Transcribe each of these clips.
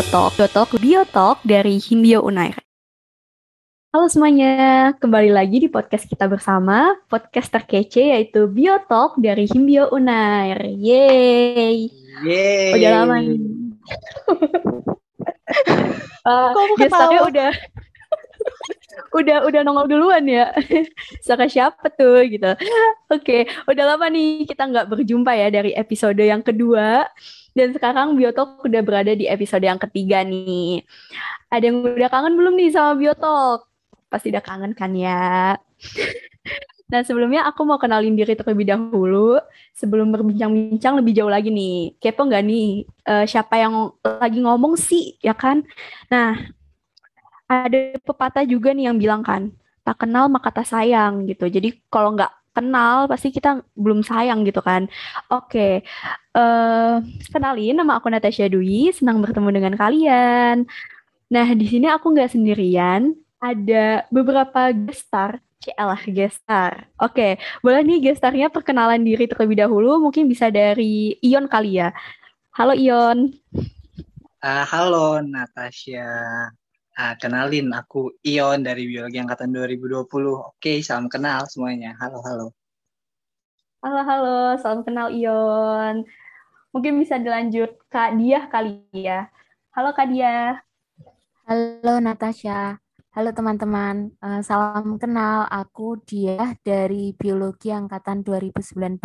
Biotalk, Biotalk, Biotalk dari Himbio Unair. Halo semuanya, kembali lagi di podcast kita bersama, podcast terkece yaitu Biotalk dari Himbio Unair. Yeay! Yeay! Udah lama nih. uh, Kok aku gestarnya ketawa? udah udah udah nongol duluan ya. Saka siapa tuh gitu. Oke, udah lama nih kita nggak berjumpa ya dari episode yang kedua. Dan sekarang Biotalk udah berada di episode yang ketiga nih. Ada yang udah kangen belum nih sama Biotalk? Pasti udah kangen kan ya. Nah, sebelumnya aku mau kenalin diri terlebih dahulu sebelum berbincang-bincang lebih jauh lagi nih. Kepo nggak nih eh, siapa yang lagi ngomong sih, ya kan? Nah, ada pepatah juga nih yang bilang kan, tak kenal maka tak sayang gitu. Jadi kalau nggak kenal pasti kita belum sayang gitu kan. Oke, eh kenalin nama aku Natasha Dwi, senang bertemu dengan kalian. Nah, di sini aku nggak sendirian, ada beberapa gestar. Cielah gestar. Oke, boleh nih gestarnya perkenalan diri terlebih dahulu, mungkin bisa dari Ion kali ya. Halo Ion. Ah, halo Natasha. Ah, kenalin aku Ion dari Biologi Angkatan 2020. Oke, salam kenal semuanya. Halo, halo. Halo, halo, salam kenal Ion. Mungkin bisa dilanjut Kak Diah kali ya. Halo Kak Diah. Halo Natasha, halo teman-teman. Eh, salam kenal, aku Diah dari Biologi Angkatan 2019.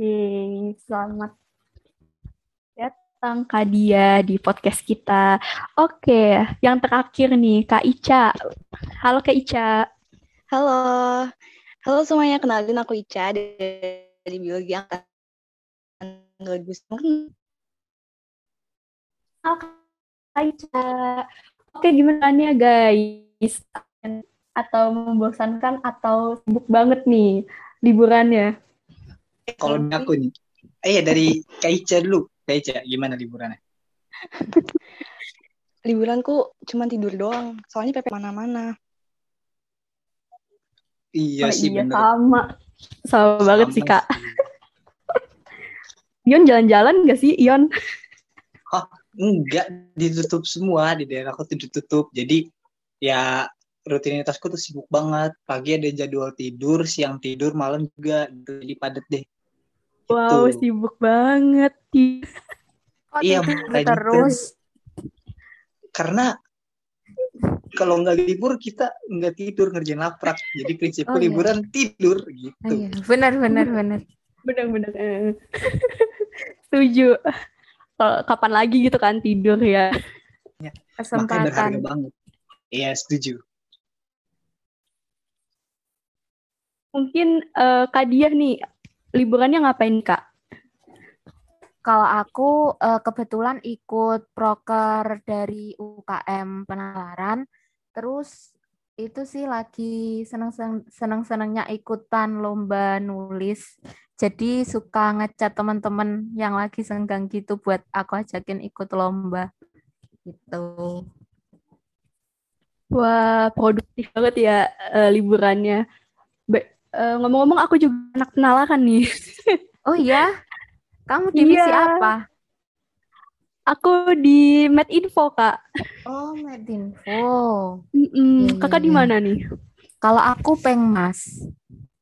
Yeay, selamat datang Kak Dia di podcast kita. Oke, yang terakhir nih Kak Ica. Halo Kak Ica. Halo, halo semuanya. Kenalin aku Ica dari, Biologi Angkatan 2009. Halo Kak Ica. Oke, gimana nih guys? Atau membosankan atau sibuk banget nih liburannya? Kalau dari aku nih. Eh, dari Kaica dulu. Kaica, gimana liburannya? Liburanku cuma tidur doang. Soalnya PP mana-mana. Iya Oh, sih, iya, bener. sama. Sama banget sih Sama Kak. Ion jalan-jalan gak sih Ion? Enggak, ditutup semua. Di daerahku tuh ditutup. Jadi, ya rutinitasku tuh sibuk banget. Pagi ada jadwal tidur, siang tidur, malam juga. Jadi padat deh. Wow, Gitu. sibuk banget. Kok Iya, tidur terus? karena kalau nggak libur kita nggak tidur ngerjain laprak jadi prinsipku Oh, iya. liburan tidur Ah, gitu iya, Benar, benar, benar. Bener-bener. eh. Setuju. Kalau kapan lagi gitu kan tidur ya. makanya berharga Kesempatan. banget iya setuju Mungkin eh, Kak Diah nih, liburannya ngapain Kak? Kalau aku eh, kebetulan ikut proker dari UKM penalaran, terus itu sih lagi seneng-senengnya ikutan lomba nulis. Jadi suka ngechat teman-teman yang lagi senggang gitu buat aku ajakin ikut lomba gitu. Wah, produktif banget ya eh, liburannya. Be- eh, ngomong-ngomong aku juga anak penalaran nih. Oh iya? Kamu divisi Iya. apa? Aku di Medinfo, Kak. Oh, Medinfo. Mm-mm. Iya, Kakak iya, di mana nih? Kalau aku Pengmas.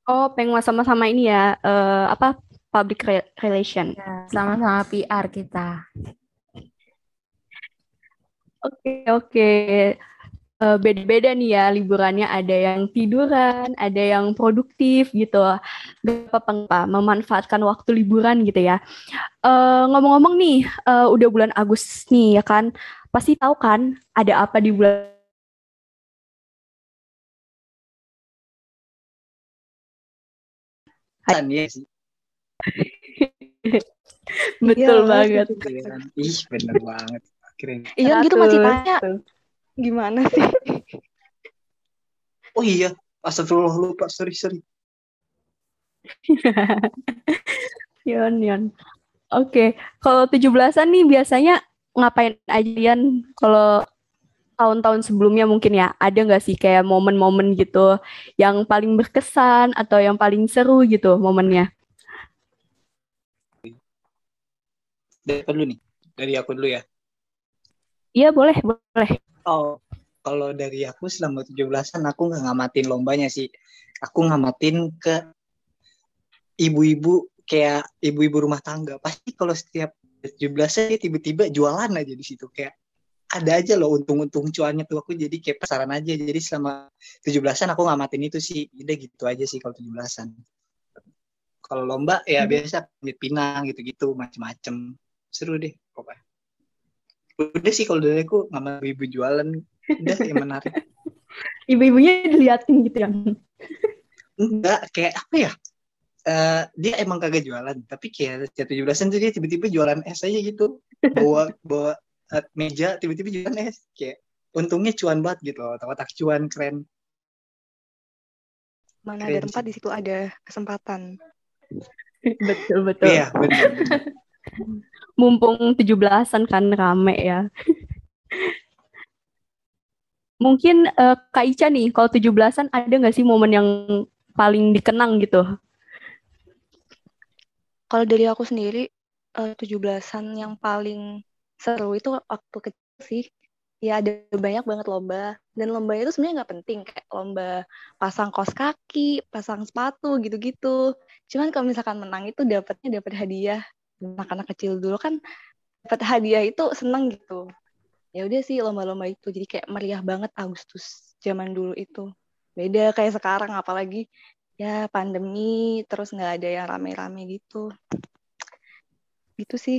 Oh, pengen sama-sama ini ya, eh, apa public re- relation. Ya, sama-sama PR kita. Oke, oke. Eh, beda-beda nih ya liburannya. Ada yang tiduran, ada yang produktif gitu. Gak apa-apa, memanfaatkan waktu liburan gitu ya. Eh, ngomong-ngomong nih, eh, udah bulan Agustus nih ya kan. Pasti tahu kan ada apa di bulan kan ya sih betul Iya, banget. Iya ih bener banget keren Iya gitu masih tanya. Gimana sih? oh iya astagfirullah lupa sorry sorry Yon, yon. Oke, kalau 17-an nih biasanya ngapain aja Yan? Kalau tahun-tahun sebelumnya mungkin ya, ada nggak sih kayak momen-momen gitu yang paling berkesan atau yang paling seru gitu momennya? dari dulu nih dari aku dulu ya. Iya boleh, boleh. Oh, kalau dari aku selama 17-an aku nggak ngamatin lombanya sih. Aku ngamatin ke ibu-ibu kayak ibu-ibu rumah tangga. Pasti kalau setiap 17-an dia tiba-tiba jualan aja di situ. Kayak ada aja loh untung-untung cuannya tuh. Aku jadi kayak pesaran aja. Jadi selama 17-an aku ngamatin itu sih. Udah gitu aja sih kalau 17-an kalau lomba ya hmm. biasa pinang gitu-gitu macem-macem. Seru deh pokoknya udah sih kalau dari aku ngamat ibu jualan. Udah yang menarik. Ibu-ibunya diliatin gitu yang enggak kayak apa ya? Uh, dia emang kagak jualan tapi kayak setiap 17-an tuh dia tiba-tiba jualan es aja gitu. Bawa bawa meja tiba-tiba jualan es. Kayak untungnya cuan banget gitu loh otak cuan keren. Mana keren ada tempat di situ ada kesempatan. Betul betul. Iya betul, mumpung tujuh belasan kan rame ya. Mungkin uh, Kak Ica nih kalau tujuh belasan ada nggak sih momen yang paling dikenang gitu? Kalau dari aku sendiri eh, tujuh belasan yang paling seru itu waktu kecil sih. Ya ada banyak banget lomba. Dan lomba itu sebenarnya nggak penting kayak lomba pasang kos kaki pasang sepatu gitu-gitu. Cuman kalau misalkan menang itu dapatnya dapat hadiah anak-anak kecil dulu kan dapat hadiah itu seneng gitu. Ya udah sih lomba-lomba itu. Jadi kayak meriah banget Agustus zaman dulu itu. Beda kayak sekarang apalagi ya pandemi terus nggak ada yang rame-rame gitu. Gitu sih.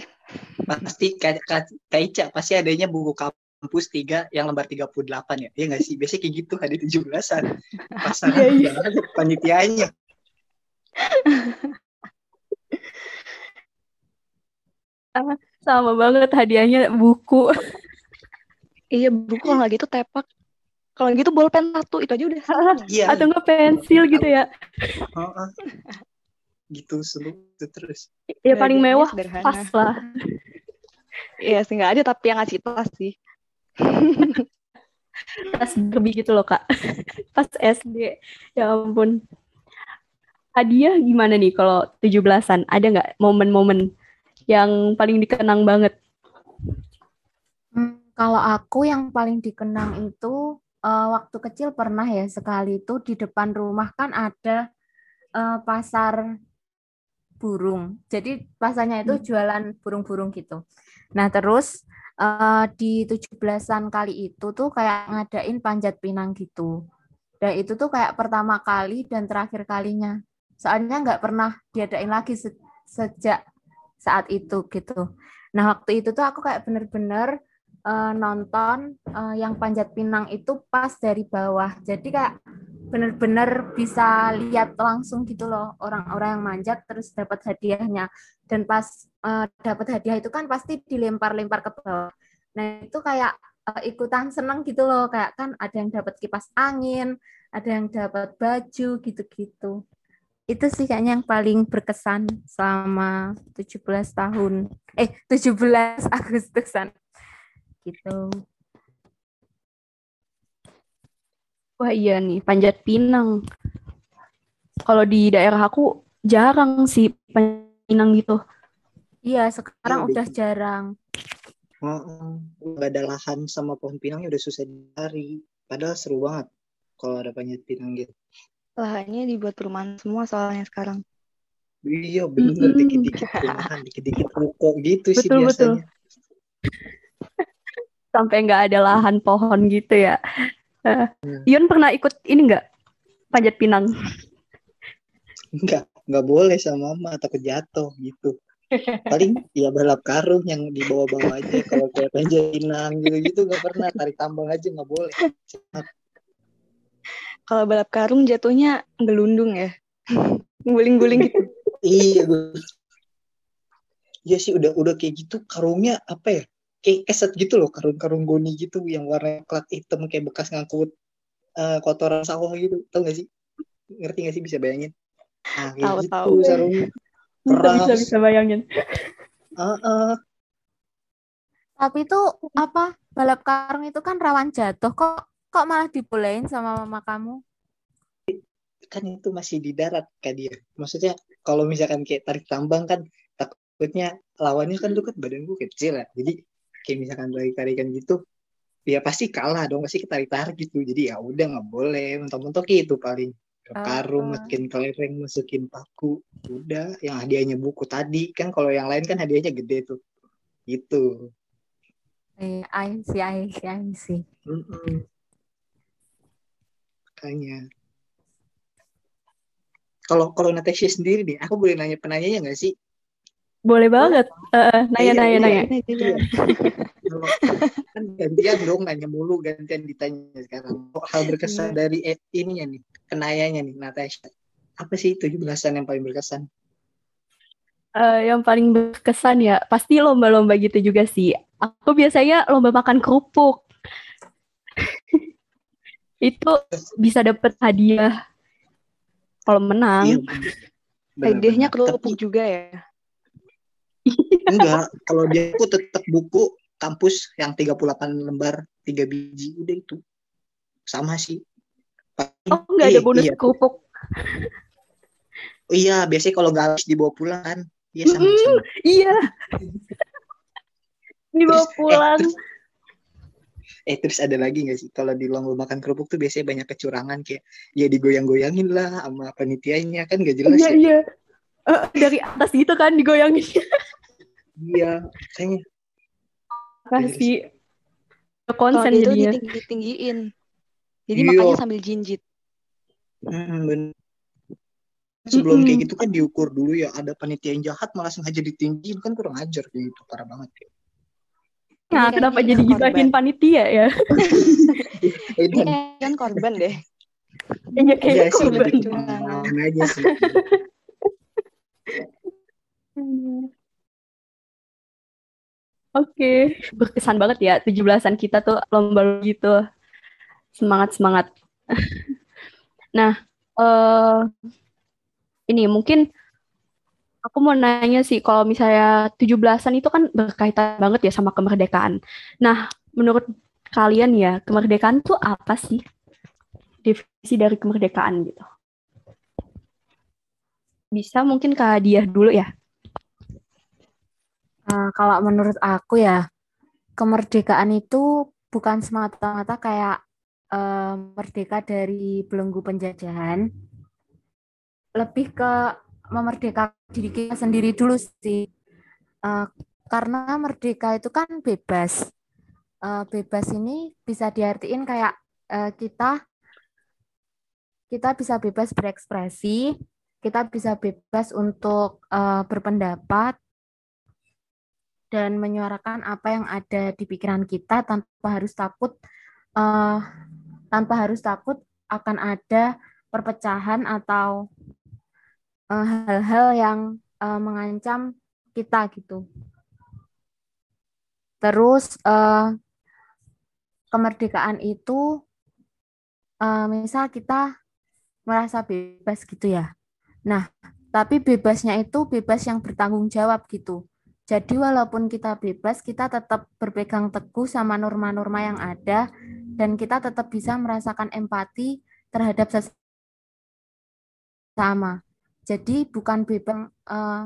Pasti kayak Ica pasti adanya buku kampus tiga yang lembar 38 ya? Iya nggak sih? Biasanya kayak gitu ada tujuh belasan. Pasangan iya, iya. panitianya sama banget hadiahnya buku. Iya buku kalau nggak gitu tepak. Kalau gitu bolpen satu itu aja udah. Iya. atau nggak pensil gitu ya. Gitu seluruh terus. Ya paling mewah sederhana. pas lah. Iya sih nggak ada tapi yang ngasih tas sih. Tas Barbie gitu loh kak. Pas SD ya ampun. Hadiah gimana nih kalau tujuh belasan? Ada nggak momen-momen yang paling dikenang banget hmm, kalau aku yang paling dikenang itu uh, waktu kecil pernah ya sekali itu di depan rumah kan ada uh, pasar burung. Jadi pasarnya itu hmm. jualan burung-burung gitu. Nah, terus uh, di 17-an kali itu tuh kayak ngadain panjat pinang gitu. Dan itu tuh kayak pertama kali dan terakhir kalinya. Soalnya nggak pernah diadain lagi se sejak saat itu gitu. Nah, waktu itu tuh aku kayak bener-bener uh, nonton uh, yang panjat pinang itu pas dari bawah. Jadi kayak benar-benar bisa lihat langsung gitu loh orang-orang yang manjat terus dapat hadiahnya. Dan pas uh, dapat hadiah itu kan pasti dilempar-lempar ke bawah. Nah, itu kayak uh, ikutan seneng gitu loh. Kayak kan ada yang dapat kipas angin, ada yang dapat baju gitu-gitu. Itu sih kayaknya yang paling berkesan selama 17 tahun. Eh, 17 Agustusan gitu. Wah iya nih, panjat pinang. Kalau di daerah aku jarang sih panjat pinang gitu. Iya, sekarang ya, udah betul. jarang. Nggak ada lahan sama pohon pinangnya udah susah dicari. Padahal seru banget kalau ada panjat pinang gitu. Lahannya dibuat perumahan semua soalnya sekarang. Iya bener, dikit-dikit perumahan, dikit-dikit ruko gitu betul, sih biasanya. Betul sampai nggak ada lahan pohon gitu ya. Uh, Yun pernah ikut ini nggak panjat pinang? Enggak, nggak boleh sama mama takut jatuh gitu. Paling ya balap karung yang dibawa-bawa aja kalau kayak panjat pinang gitu-gitu nggak pernah tarik tambang aja nggak boleh. Kalau balap karung jatuhnya gelundung ya, guling-guling gitu. iya gue. Iya sih udah udah kayak gitu karungnya apa ya? kayak keset gitu loh karung-karung goni gitu yang warna klat hitam kayak bekas ngangkut uh, kotoran sawah gitu. Tau gak sih? Ngerti gak sih? Bisa bayangin. Nah, tahu gitu, tahu. sarungnya. Bisa bisa bisa bayangin. Uh -uh. tapi itu apa? Balap karung itu kan rawan jatuh kok kok malah dibolehin sama mama kamu? Kan itu masih di darat kan dia. Maksudnya kalau misalkan kayak tarik tambang kan takutnya lawannya kan tuh kan badan gue kecil ya. Jadi kayak misalkan lagi tarikan gitu ya pasti kalah dong pasti ketarik tarik gitu. Jadi ya udah nggak boleh. Mentok-mentok itu paling. Karung Ah. masukin kelereng masukin paku. Udah yang hadiahnya buku tadi. Kan kalau yang lain kan hadiahnya gede tuh. Gitu. Eh, I see, I see, I see. Mm-mm. Makanya kalau kalau Natasha sendiri nih aku boleh nanya penanyanya nggak sih Boleh banget. Eh, nanya, Iya, nanya, iya. nanya. Iya. Kan gantian dong nanya mulu gantian ditanya sekarang Kok hal berkesan dari eh, ininya nih kenayanya nih Natasha apa sih tujuh belasan yang paling berkesan Eh, yang paling berkesan ya, pasti lomba-lomba gitu juga sih. Aku biasanya lomba makan kerupuk. Itu bisa dapet hadiah kalau menang. Iya. Hadiahnya kerupuk juga ya. Enggak, kalau dia aku tetap buku kampus yang 38 lembar, 3 biji udah itu. Sama sih. Paling- Oh, nggak ada iya, bonus iya. kerupuk. Oh iya, biasanya kalau nggak habis dibawa pulang kan. Iya sama sama. Iya. Dibawa Terus, eh, pulang. terus- Eh terus ada lagi nggak sih kalau di lomba makan kerupuk tuh biasanya banyak kecurangan kayak ya digoyang-goyangin lah sama panitianya kan gak jelas Iya, ya. iya. Eh, dari atas gitu kan digoyangin. Iya, kayaknya Kasih konsen gitu jadinya. ditinggi-tinggiin. Jadi Iya. makannya sambil jinjit. hmm, bener. Sebelum Mm-mm. kayak gitu kan diukur dulu ya ada panitia yang jahat malah sengaja ditinggiin kan kurang ajar kayak gitu parah banget. Nah, Ini kan kenapa dia jadi gibahin panitia ya? Eh, Ini kan korban deh. Iya enggak kayak sih korban. pengalaman aja sih. Oke, berkesan banget ya 17-an kita tuh lomba gitu. Semangat-semangat. Nah, eh ini mungkin aku mau nanya sih kalau misalnya 17-an itu kan berkaitan banget ya sama kemerdekaan. Nah, menurut kalian ya, kemerdekaan tuh apa sih? Definisi dari kemerdekaan gitu. Bisa mungkin Kak Diah dulu ya. Eh, kalau menurut aku ya, kemerdekaan itu bukan semata-mata kayak eh, merdeka dari belenggu penjajahan, lebih ke memerdekakan diri kita sendiri dulu sih. Eh, karena merdeka itu kan bebas. Eh, bebas ini bisa diartiin kayak eh, kita kita bisa bebas berekspresi, kita bisa bebas untuk eh, berpendapat dan menyuarakan apa yang ada di pikiran kita tanpa harus takut eh, tanpa harus takut akan ada perpecahan atau eh, hal-hal yang eh, mengancam kita gitu. Terus eh, kemerdekaan itu eh, misal kita merasa bebas gitu ya. Nah, tapi bebasnya itu bebas yang bertanggung jawab gitu. Jadi walaupun kita bebas, kita tetap berpegang teguh sama norma-norma yang ada dan kita tetap bisa merasakan empati terhadap sesama. Jadi bukan bebas eh,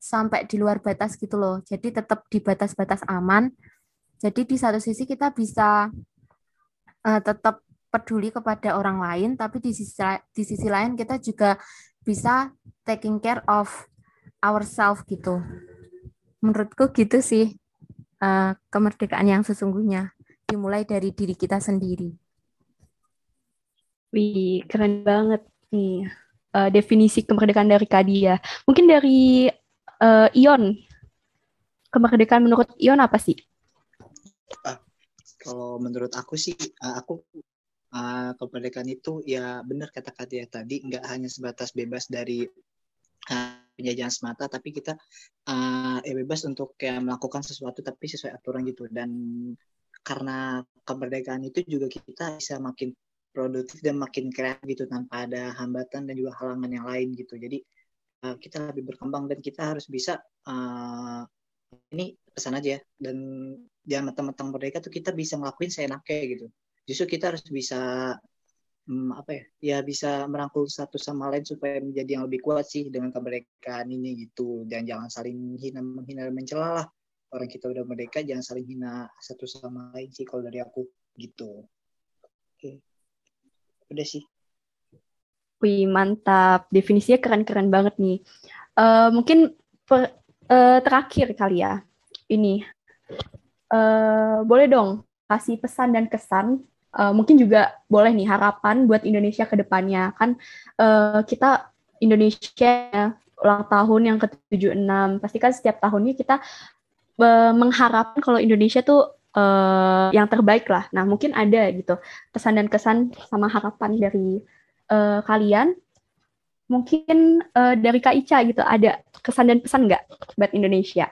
sampai di luar batas gitu loh. Jadi tetap di batas-batas aman. Jadi di satu sisi kita bisa eh, tetap peduli kepada orang lain, tapi di sisi di sisi lain kita juga bisa taking care of ourselves gitu. Menurutku gitu sih eh, kemerdekaan yang sesungguhnya dimulai dari diri kita sendiri. Wih, keren banget nih eh, definisi kemerdekaan dari Kadia. Mungkin dari eh, Ion, kemerdekaan menurut Ion apa sih? Kalau menurut aku sih, uh, aku uh, kemerdekaan itu ya benar kata Katia tadi, nggak hanya sebatas bebas dari uh, penjajahan semata, tapi kita uh, ya bebas untuk kayak melakukan sesuatu tapi sesuai aturan gitu. Dan karena kemerdekaan itu juga kita bisa makin produktif dan makin kreatif gitu tanpa ada hambatan dan juga halangan yang lain gitu. Jadi uh, kita lebih berkembang dan kita harus bisa uh, ini pesan aja ya. dan jangan mentang-mentang merdeka tuh kita bisa ngelakuin seenaknya gitu. Justru kita harus bisa hmm, apa ya ya bisa merangkul satu sama lain supaya menjadi yang lebih kuat sih dengan kemerdekaan ini gitu dan jangan saling hina menghina dan mencela lah orang kita udah merdeka jangan saling hina satu sama lain sih kalau dari aku gitu oke udah sih Wih, mantap. Definisinya keren-keren banget nih. Uh, mungkin per, uh, terakhir kali ya. Ini. Uh, boleh dong kasih pesan dan kesan uh, mungkin juga boleh nih harapan buat Indonesia ke depannya. Kan uh, kita Indonesia ulang tahun yang ke-76. Pasti kan setiap tahunnya kita uh, mengharapkan kalau Indonesia tuh uh, yang terbaik lah. Nah, mungkin ada gitu pesan dan kesan sama harapan dari uh, kalian. Mungkin uh, dari Kak Ica gitu ada kesan dan pesan nggak buat Indonesia?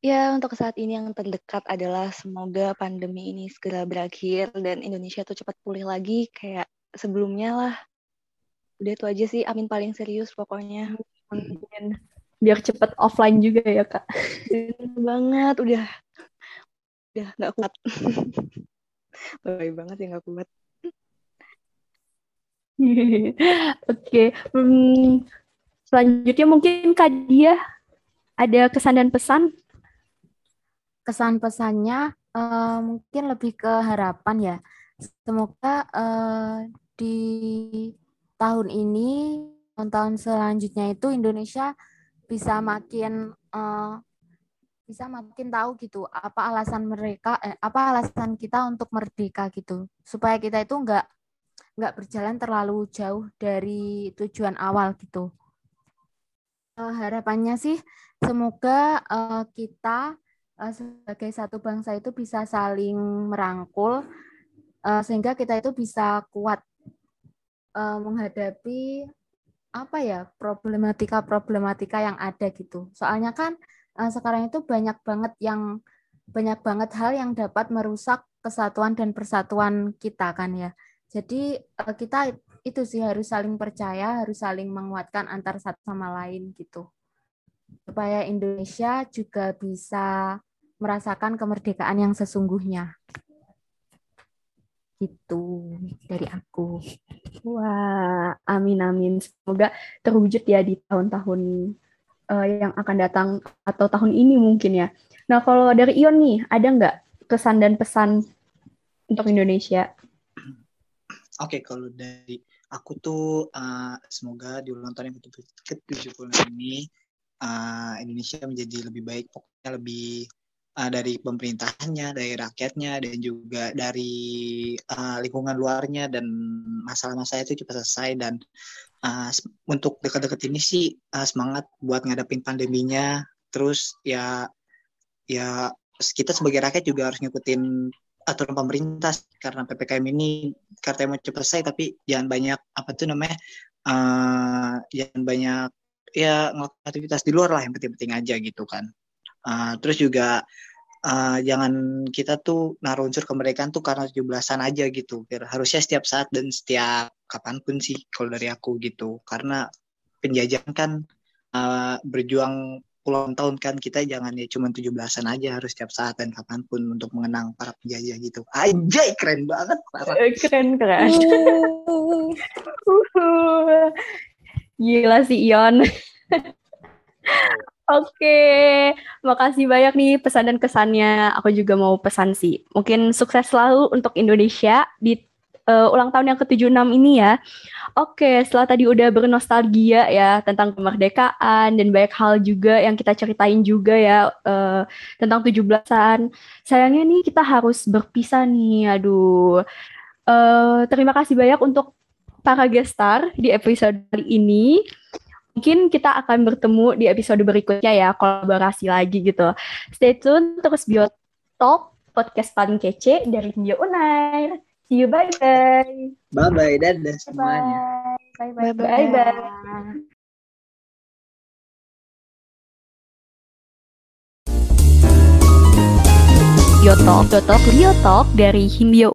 Ya, untuk saat ini yang terdekat adalah semoga pandemi ini segera berakhir dan Indonesia tuh cepat pulih lagi kayak sebelumnya lah. Udah itu aja sih, amin paling serius pokoknya. Amin. Biar cepet offline juga ya, Kak. banget, udah udah nggak kuat. Baik banget ya nggak kuat. Oke, okay. hmm, selanjutnya mungkin Kak Dia ada kesan dan pesan kesan pesannya uh, mungkin lebih ke harapan ya. Semoga uh, di tahun ini, tahun selanjutnya itu Indonesia bisa makin uh, bisa makin tahu gitu apa alasan mereka eh, apa alasan kita untuk merdeka gitu supaya kita itu enggak enggak berjalan terlalu jauh dari tujuan awal gitu uh, harapannya sih semoga uh, kita uh, sebagai satu bangsa itu bisa saling merangkul uh, sehingga kita itu bisa kuat uh, menghadapi apa ya problematika-problematika yang ada gitu. Soalnya kan sekarang itu banyak banget yang banyak banget hal yang dapat merusak kesatuan dan persatuan kita kan ya. Jadi uh, kita itu sih harus saling percaya, harus saling menguatkan antar satu sama lain gitu. Supaya Indonesia juga bisa merasakan kemerdekaan yang sesungguhnya. Itu dari aku. Wah, amin amin. Semoga terwujud ya di tahun-tahun uh, yang akan datang atau tahun ini mungkin ya. Nah, kalau dari Ion nih, ada nggak kesan dan pesan untuk Indonesia? Oke, okay, kalau dari aku tuh uh, semoga di ulang tahun yang ke-70 ini uh, Indonesia menjadi lebih baik, pokoknya lebih uh, dari pemerintahnya, dari rakyatnya, dan juga dari uh, lingkungan luarnya dan masalah-masalah itu cepat selesai dan uh, untuk dekat-dekat ini sih uh, semangat buat ngadepin pandeminya. Terus ya ya kita sebagai rakyat juga harus ngikutin aturan pemerintah karena ppkm ini katanya mau cepat selesai tapi jangan banyak apa tuh namanya uh, jangan banyak ya aktivitas di luar lah yang penting-penting aja gitu kan Uh, terus juga uh, jangan kita tuh naruh unsur kemerdekaan tuh karena 17-an aja gitu. Harusnya setiap saat dan setiap kapan pun sih kalau dari aku gitu. Karena penjajahan kan uh, berjuang puluhan tahun kan kita jangan ya cuma 17-an aja harus setiap saat dan kapan pun untuk mengenang para penjajah gitu. Aja keren banget. Parah. Keren keren. Gila sih Ion. Oke, makasih banyak nih pesan dan kesannya. Aku juga mau pesan sih. Mungkin sukses selalu untuk Indonesia di uh, ulang tahun yang ke-76 ini ya. Oke, setelah tadi udah bernostalgia ya tentang kemerdekaan dan banyak hal juga yang kita ceritain juga ya uh, tentang 17-an. Sayangnya nih kita harus berpisah nih. Aduh. Uh, terima kasih banyak untuk para gestar di episode kali ini mungkin kita akan bertemu di episode berikutnya ya, kolaborasi lagi gitu. Stay tune terus Biotalk, podcast paling kece dari Bio Unair. See you, bye-bye. Bye-bye, dadah semuanya. Bye-bye. Bye-bye. Biotalk, Biotalk, Biotalk dari Himbio